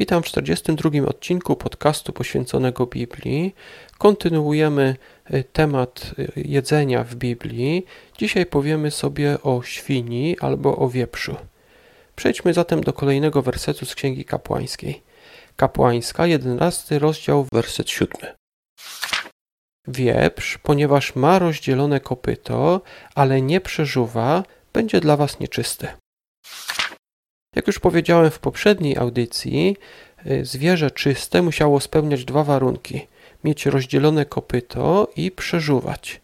Witam w 42 odcinku podcastu poświęconego Biblii. Kontynuujemy y, temat y, jedzenia w Biblii. Dzisiaj powiemy sobie o świni albo o wieprzu. Przejdźmy zatem do kolejnego wersetu z Księgi Kapłańskiej. Kapłańska, 11 rozdział, werset 7. Wieprz, ponieważ ma rozdzielone kopyto, ale nie przeżuwa, będzie dla was nieczysty. Jak już powiedziałem w poprzedniej audycji, y, zwierzę czyste musiało spełniać dwa warunki: mieć rozdzielone kopyto i przeżuwać.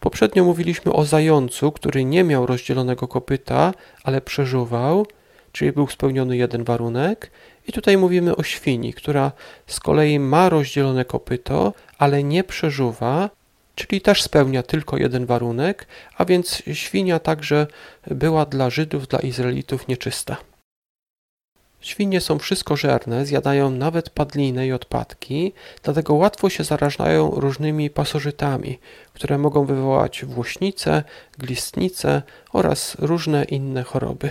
Poprzednio mówiliśmy o zającu, który nie miał rozdzielonego kopyta, ale przeżuwał, czyli był spełniony jeden warunek. I tutaj mówimy o świni, która z kolei ma rozdzielone kopyto, ale nie przeżuwa, czyli też spełnia tylko jeden warunek, a więc świnia także była dla Żydów, dla Izraelitów nieczysta. Świnie są wszystkożerne, zjadają nawet padlinę i odpadki, dlatego łatwo się zarażają różnymi pasożytami, które mogą wywołać włośnicę, glistnicę oraz różne inne choroby.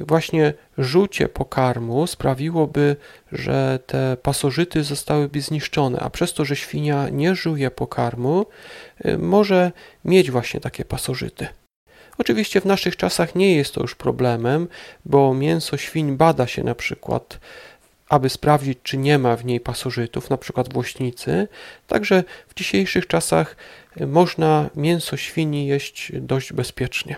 Właśnie rzucie pokarmu sprawiłoby, że te pasożyty zostałyby zniszczone, a przez to, że świnia nie żuje pokarmu, może mieć właśnie takie pasożyty. Oczywiście w naszych czasach nie jest to już problemem, bo mięso świń bada się na przykład aby sprawdzić, czy nie ma w niej pasożytów, na przykład włośnicy. Także w dzisiejszych czasach można mięso świni jeść dość bezpiecznie.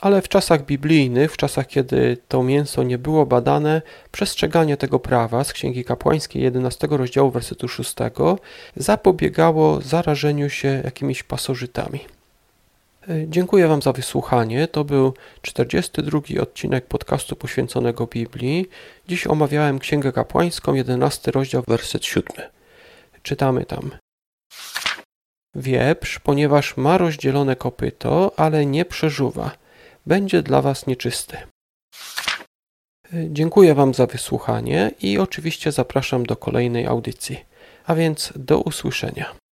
Ale w czasach biblijnych, w czasach kiedy to mięso nie było badane, przestrzeganie tego prawa z Księgi Kapłańskiej 11 rozdziału wersetu 6 zapobiegało zarażeniu się jakimiś pasożytami. Dziękuję Wam za wysłuchanie. To był 42 odcinek podcastu poświęconego Biblii. Dziś omawiałem Księgę Kapłańską, 11 rozdział, werset 7. Czytamy tam. Wieprz, ponieważ ma rozdzielone kopyto, ale nie przeżuwa, będzie dla Was nieczysty. Dziękuję Wam za wysłuchanie i oczywiście zapraszam do kolejnej audycji. A więc do usłyszenia.